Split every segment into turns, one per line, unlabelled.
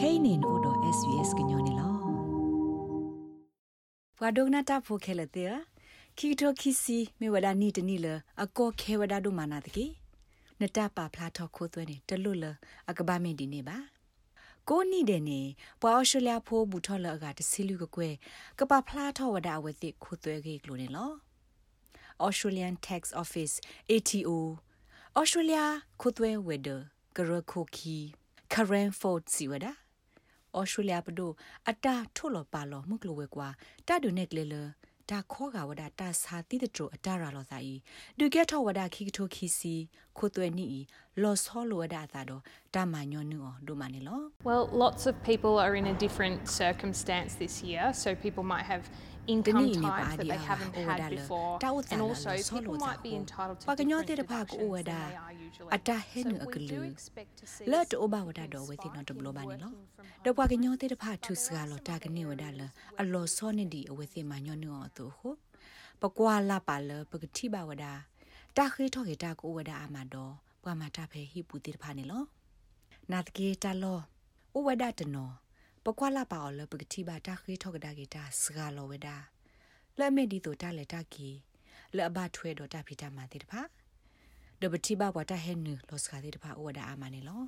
kainin odo svs gnyone lo wadogna ta pho khele te ki to kisi me wada ni tani le ako khe wada do mana de ki nata pa phla tho kho twe ne tlu le akaba me di ne ba ကိုနီတဲ့နေပွာအော်စတြေးလျဖိုးဘူထော်လအကတစီလူကကွဲကပဖလားထော်ဝဒအဝဲတိခုသွဲကေကလိုနေလော Australian Tax Office ATO Australia ခုသွဲဝဲဒကရခိုခီ Karen Ford စီဝဒ ဩစတြေးလျပဒိုအတာထို့လပါလောမှုကလဝဲကွာတဒုနေကလေလဒါခောကဝဒတာစာတိတတိုအတာရလောသာဤဒုကဲထောဝဒခိကထိုခီစီခိုသွဲနီလောဆောလဝဒတာတော့တာမညောနူအောဒိုမနီလော
Well lots of people are in a different circumstance this year so people might have income types that they haven't had before and also people might be entitled to different deductions than they are usually
အတာဟဲနအကလူလက်တိုဘာဝဒတော့ဝဲတိနော်တဘလဘာနီလောတော့ပွားကညောတဲ့တဖာထုစကလောတာကနေဝဒလအလောစောနေဒီအဝဲစီမညောနူအောတူဟုပကွာလာပါလပကတိဘဝဒတာခေထောကေတာကိုဝဒအာမတော့ပွားမတာဖဲဟိ ပူတိတဖာနေလောနာတကေတလောဥဝဒတနောပကွာလာပါအော်လပကတိဘာတာခေထောကဒါကေတာစကလောဝဒလက်မေဒီတိုတာလက်တာကီလက်အဘထွဲတော့တာဖီတာမာတိတဖာဒဘတိဘဝတာဟဲနူလောစခါတိတဖာဥဝဒအာမနေလော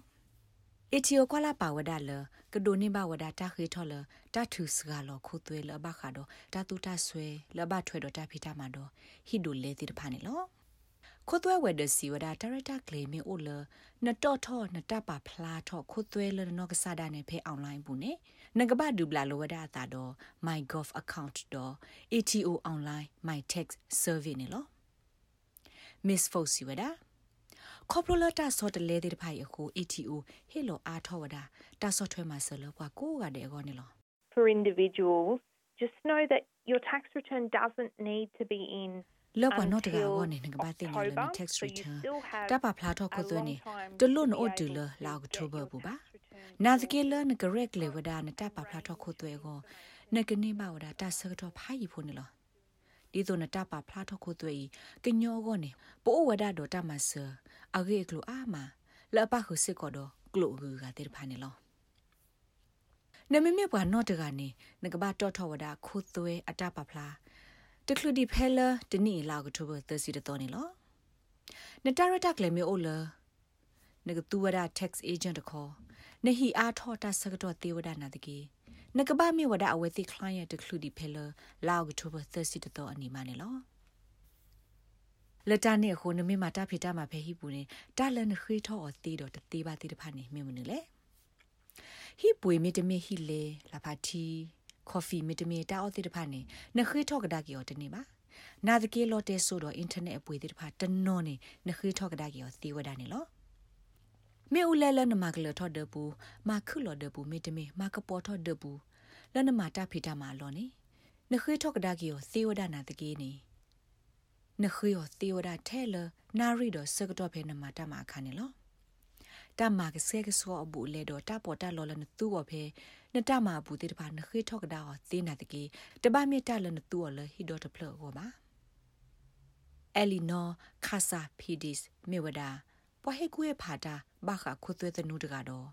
အချီယိုကွာလာပါဝဒါလကဒိုနေဘဝဒါတာခေထောလတာထုစကလောခုသွေလဘခါတော့တာတူတာဆွဲလဘထွဲတော့တာဖိတာမှာတော့ဟိဒိုလေတိတဖာနေလော ခိုသွဲဝဲဒစီဝဒါဒါရက်တာကလေမီအိုလနတော့ထောနတပါဖလာထောခိုသွဲလနောကစားဒါနေဖေအွန်လိုင်းဘူးနေနကဘဒူဘလာလောဝဒါတာတော့ my golf account တော့ ATO online my text survey နေလော miss fosi wada ခေါပလိုလတာဆော့တလဲတဲ့ဖိုင်အခု ATO ဟေလိုအားထောဝဒတာဆော့ထွဲမှာဆလပွားကိုကတဲ့ကောနေလော
For individuals just know that your tax return doesn't need to be in
လောကနောတကောနေငဘာတင်ရလ tax return တပဖလာတော့ခုသွင်းနေတလွတ်နို့တူလလာအောက်တိုဘာဘူပါနာစကေလနဂရက်လေဝဒနတပဖလာတော့ခုသွဲကိုနကနေမဝဒတာဆကတော့ဖိုင်ဖို့နေလောဒီဇိုနတာပါဖလာထခုသွေးကညောကောနေပိုဝဒဒေါ်တမဆာအဂေကလိုအာမလပခုစစ်ကောတော့ကလိုဂူကတဲ့ဖာနေလောနမမေဘွာနော့တကနေငကဘာတော့ထဝဒခုသွေးအတပဖလာ တခလူဒီဖဲလာတနီလာကထိုဘသစီတော်နေလောနတရတက်လေမေအိုလာနကတူဝဒ tax agent တခေါ်နဟီအားထောတာစကတော့တေဝဒနာတကြီးနကဘာမီဝဒအဝဲတိ client တခလူဒီဖဲလလောက်တိုဘာ30တတော့အနီမနေလောလတနေခုနမီမာတာဖိတာမှာဖဲဟိပူနေတာလန်ခေထောအသေးတော့တေးပါတေးတဖာနေမြင်မနေလေဟိပွေမီတမီဟိလေလာဖာတီ ကော်ဖီမီတမီတာအသေးတဖာနေနခေထောကဒါကီော်တနေပါနာဒကေလော်တဲဆိုတော့အင်တာနက်အပွေတေးတဖာတနော်နေနခေထောကဒါကီော်သေဝဒနေလောမေဦးလဲလနမကလထော်ဒပူမာခုလော်ဒပူမေတမေမာကပေါ်ထော်ဒပူလနမတာဖိတာမာလောနေနခေထော့ကဒါကီယောသေဝဒနာတကေနေနခေယောသေဝဒထဲလနာရီတော့စကတော့ဖေနမတာမာခါနေလောတမကစဲကစောအဘူလေတော့တပေါ်တလောလနသူ့ော်ဖေ နတမဘူးတေတပါနခေထော့ကဒါဟောသေနာတကေတပမြတလနသူ့ော်လဟီဒေါ်တဖလောဟောပါအလီနော်ခါဆာဖီဒစ်မေဝဒါပွားဟေကူရဲ့ဖာတာဘာခခုသွဲသနုတကတော့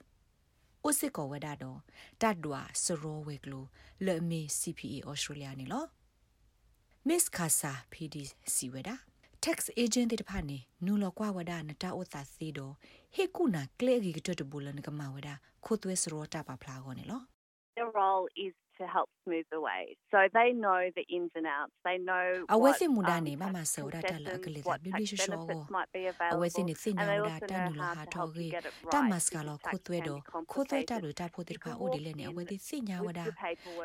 ဥစစ်ကောဝဒတော့တတ်ဒွာစရောဝေကလိုလေမီ CPA Australia နေလော Miss Kasa PD စီဝဒ tax agent တဲ့ဖာနေနူလောကွာဝဒနတာဥသာစီတော့ဟေကုနာကလေဂီကတတဘူလနကမဝဒခိုသွဲစရောတာပါဖလာကောနေလော
Their role is to help smooth the way. So they know the ins and outs. They know
awesi mudane mama saura tala akale da bibli sho go awesi ni sinya ura ta nu la ha tho gi ta maska lo khotwe do khotwe ta lo ta pho tir pha o de le ne awesi sinya wada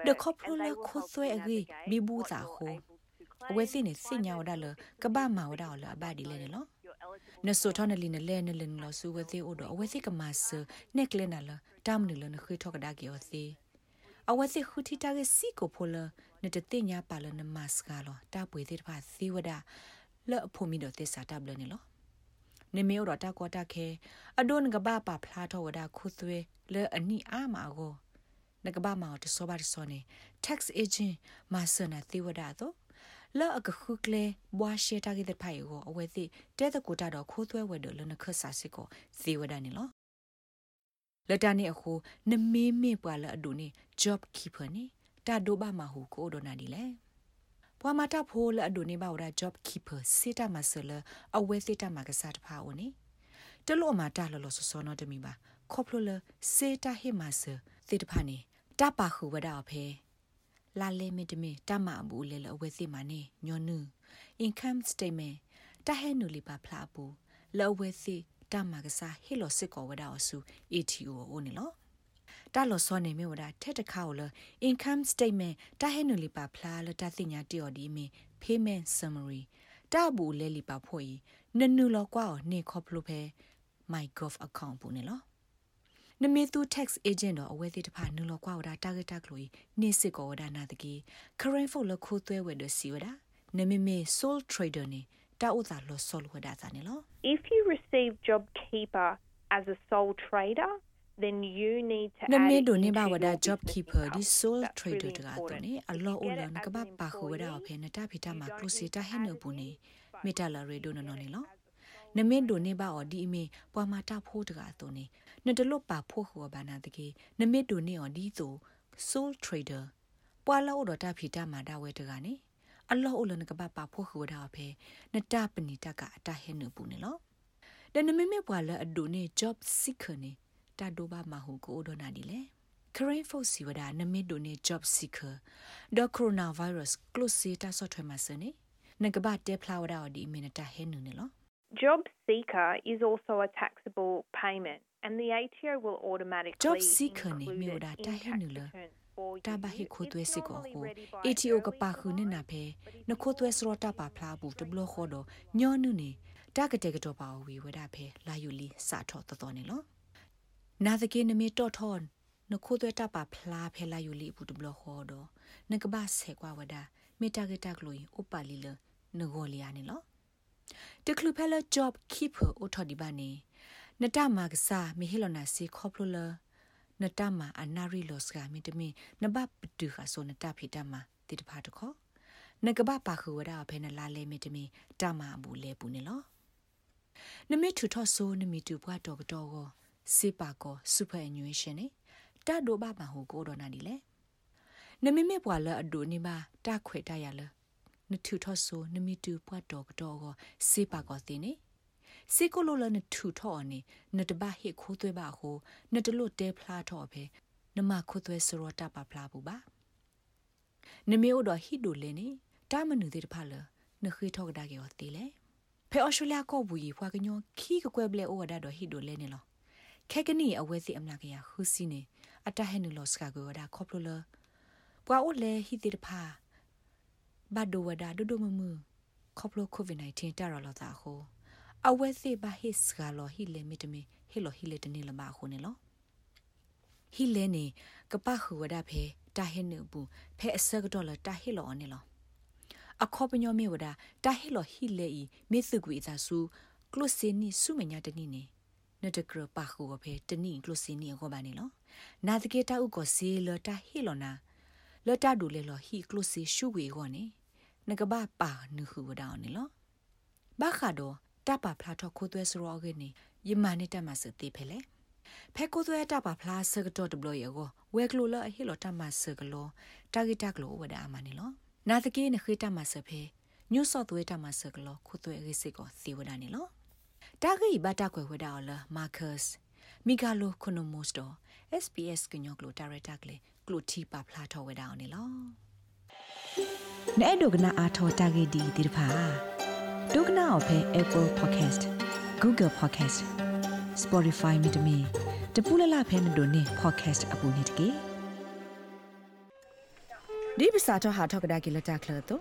de khopro la khotwe agi bibu za ho awesi ni sinya wada lo ka ba ma wada lo aba di le ne lo နဆိုထနလီနလဲနလင်လဆူဝသေးအိုဒအဝစီကမဆနက်ကလနလတမ်နလနခိထောကဒါကီယောစီအဝစီခုတီတာကစီကိုဖိုလနတတိညာပါလနမစကလောတာပွေသေးတဖာသီဝဒလော့ဖို့မီတော့သစ္စာတပ်လနေလောနေမေရောတာကောတာခဲအဒွန်ကဘာပါဖလာတော့ဝဒခုသွေလဲအနိအာမာကိုနကဘာမာတဆောဘာဆောနေ tax agent မဆနာသီဝဒတော့ လော့အကခုကလေဘွာရှေတာကိတဲ့ဖိုင်ကိုအဝဲသိတဲတကူတာတော့ခိုးသွဲဝဲတော့လနခဆာစစ်ကိုသီဝဒနေလောလတနေအခုနမေးမေပွာလအဒူနေ job keeper နေတာဒိုဘာမဟုကိုဒိုနာဒီလေပွာမတာဖိုးလအဒူနေဘာဝရာ job keeper စေတာမဆလအဝဲစေတာမကစားတဖာဝနေတလို့မာတာလလဆစောနတမီပါခေါပလလစေတာဟေမဆစေတဖာနေတပါခုဝဒါဖေ လာလေမီတမီတမအဘူးလေလအဝဲစီမနေညောနု income statement တဟဲနူလီပါဖလာဘူးလောဝဲစီတမကစားဟီလိုစစ်ကောဝဒါအဆူ ATO အိုနေလောတာလောစောနေမြေဝဒါထက်တခါကိုလ income statement တဟဲနူလီပါဖလာလတသိညာတီော်ဒီမီ payment summary တဘူးလဲလီပါဖို့ဤနနူလောကွာနေခေါပလို့ဖဲ mygov account ဘူးနေလော နမေသူ tax agent တော့အဝဲသေးတဖာနူလောကွာဝဒါ target ကလို့နေစစ်ကောဝဒါနာတကီ current for လခိုးသွဲဝဲဒစီဝဒါနမေမေ sole trader နေတာဥသာလောဆောလဝဒါဇာနေလော
If you receive job keeper as a sole trader then you need to
add me do ne ba wada job keeper di sole trader da to ne allo o lo ne ka ba pa khu wada o phe na ta phita ma close ta he no bu ne meta la re do no no ne lo နမင်းဒိုနေပါအော်ဒီအမေပွာမာတာဖိုးတကာတုန်နေ နတလွတ်ပါဖိုးခေါ်ဘာနာတကေနမစ်ဒိုနေအော်ဒီဆို soul trader ပွာလောတော့တာဖီတာမာတာဝဲတကာနေအလောအလနကပပဖိုးခေါ်တာဖဲနတပနီတကအတဟဲနပူနေလောဒနမမေပွာလအဒိုနေ job seeker နေတာဒိုဘာမဟုကိုဒိုနာဒီလေ current for si wada na me do ne job seeker the coronavirus close ta so thwe ma sane na ga ba te phla wada di minute he nu ne lo
job seeker is also a taxable payment and the ATO will automatically
job seeker ne me wada ta he nu lo တာဘဟိခိုသွဲစစ်ကိုကို ATO ကပါခုနေနာဖဲနခိုသွဲစရောတာပါဖလာဘူးတဘလခေါ်တော့ညောနုနေတာကတဲ့ကတော့ပါဝီဝဒဖဲလာယူလီစာထောတော်တော်နေလောနာသကေနမီတော်ထွန်နခိုသွဲတာပါဖလာဖဲလာယူလီဘူးတဘလခေါ်တော့နကဘာဆေကွာဝဒမေတာကတကလို့ဥပါလီလနဂောလီယာနေလော တကလူဖဲလ job keeper အိုထော်ဒီပါနေနတမကစားမီဟီလနာစီခေါပလိုလာနတမအနာရီလော့စကမီတမီနဘပတူခါဆိုနတဖီတမတိတဖာတခောနကဘပါခူဝဒအဖဲနလာလဲမီတမီတမဘူးလဲပူနေလောနမီထူထော့ဆိုနမီတူဘွားတော်ကတော့ကိုစေပါကောစူပါအန်ယူရှင်နေတတ်ဒိုဘာမဟိုကိုတော်နာဒီလေနမီမေဘွာလအဒိုနေပါတခွေတရလ နထူထော့ဆိုနမီတူဘွားတော်ကတော့ကိုစေပါကောတင်နေစေကိုလိုလနထူထော့အနေနတဘဟိခိုးသွဲပါဟိုနတလို့တဲဖလားထော့ပဲနမခိုးသွဲစရောတပါဖလားဘူးပါနမေအိုတော့ဟိဒိုလေနေတာမနုသေးတဖလနခိထော့ကဒါကေော်တီလေဖဲအော်စတြေးလျကောဘူးဖွာကညောခီကကွဲဘလေအိုဝဒါတော့ဟိဒိုလေနေလောခဲကနီအဝဲစီအမလာကရဟူစီနေအတဟဲနုလောစကကောဒါခေါပလိုလပွာအိုလေဟိတေတဖာ ဘတ်ဒိုဝဒါဒိုဒိုမမူခေါပလိုကိုဗစ် -19 တာရလောတာဟိုအဝဲစီဘာဟစ်ကလောဟီလေမီတမီဟီလိုဟီလေတနေလမခုနေလောဟီလေနေကပခူဝဒဖေတာဟင်းနဘူးဖဲအစကတော်လတာဟီလောနေလောအခေါပညောမေဝဒတာဟီလောဟီလေဤမေသုကွေသာစုကလုစင်းနီစုမညာတနီနေနတကရပခူဝဖေတနီကလုစင်းနီအခေါပါနေလောနာတကေတာဥကိုစီလတာဟီလောနာလတာဒူလေလောဟီကလုစီရှုဝေခေါနေ နကဘာပါနုခုဝဒါနေလောဘာခါတော့တပါဖလာတော့ခိုးသွဲစရောကနေယမနဲ့တမစတိဖဲလေဖဲကိုသွဲတပါဖလာစကတော့တဘလို့ရောဝဲကလိုလအဟီလောတမစကလောတာဂီတကလောဝဒအမနီလောနာတကေနခိတမစဖဲညုဆော့သွဲတမစကလောခိုးသွဲရိစစ်ကိုသီဝဒနီလောတာဂီဘတာကွယ်ဝဒအော်လာမာကတ်မီဂါလိုကိုနိုမိုစတို SPS ကညောကလိုဒါရက်တာကလေကလိုတီပါဖလာထောဝဒအော်နီလော နဲ့ဒုကနာအာထောတာဂီဒီဒီဖာဒုက္ခနာအဖဲ Apple Podcast Google Podcast Spotify မြေတမီတပူလလဖဲမတို့နေ podcast အပူနေတကေဒီပစာတော့ဟာထောက်ကဒါကီလတာကလတော့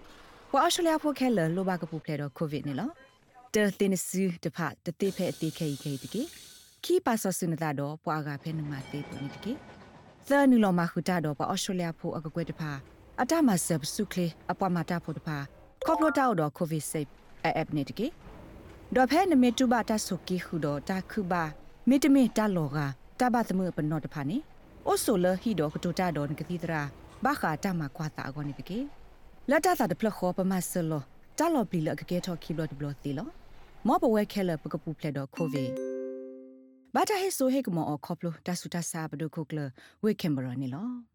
ဝါအရှလျာဖို့ခဲလလောဘကပူဖလဲတော့ covid နေလောတဲတင်စီတဖတတိဖဲအတိခဲခဲတကေခီပါဆဆုနတာတော့ပွာကဖဲနမတေပူနေတကေသနူလောမခုတာတော့ပအော်စတြေးလျဖို့အကကွဲတဖာ အတမဆပ်စုကလေအပွားမတာဖို့တဖာကော့ပလိုတာတော့ covid safe အပ်နေတကေဒေါ်ဖဲနမေတူဘာတဆုကီခုဒတာခုဘာမေတမေတလောကတဘသမပနောတဖာနေအိုဆိုလဟီဒိုကတိုတာဒွန်ကတိတရာဘာခာတမကွာတာအကောနေတကေလတ်တာတဖလခောပမဆလောတလောပလီလကကေထောခိဘလတ်ဘလတီလောမောဘဝဲခဲလပကပူဖလက်တော့ခိုဗီဘာတာဟေဆိုဟေကမောခေါပလိုတဆူတဆာဘဒုခုကလဝေကင်ဘရနီလော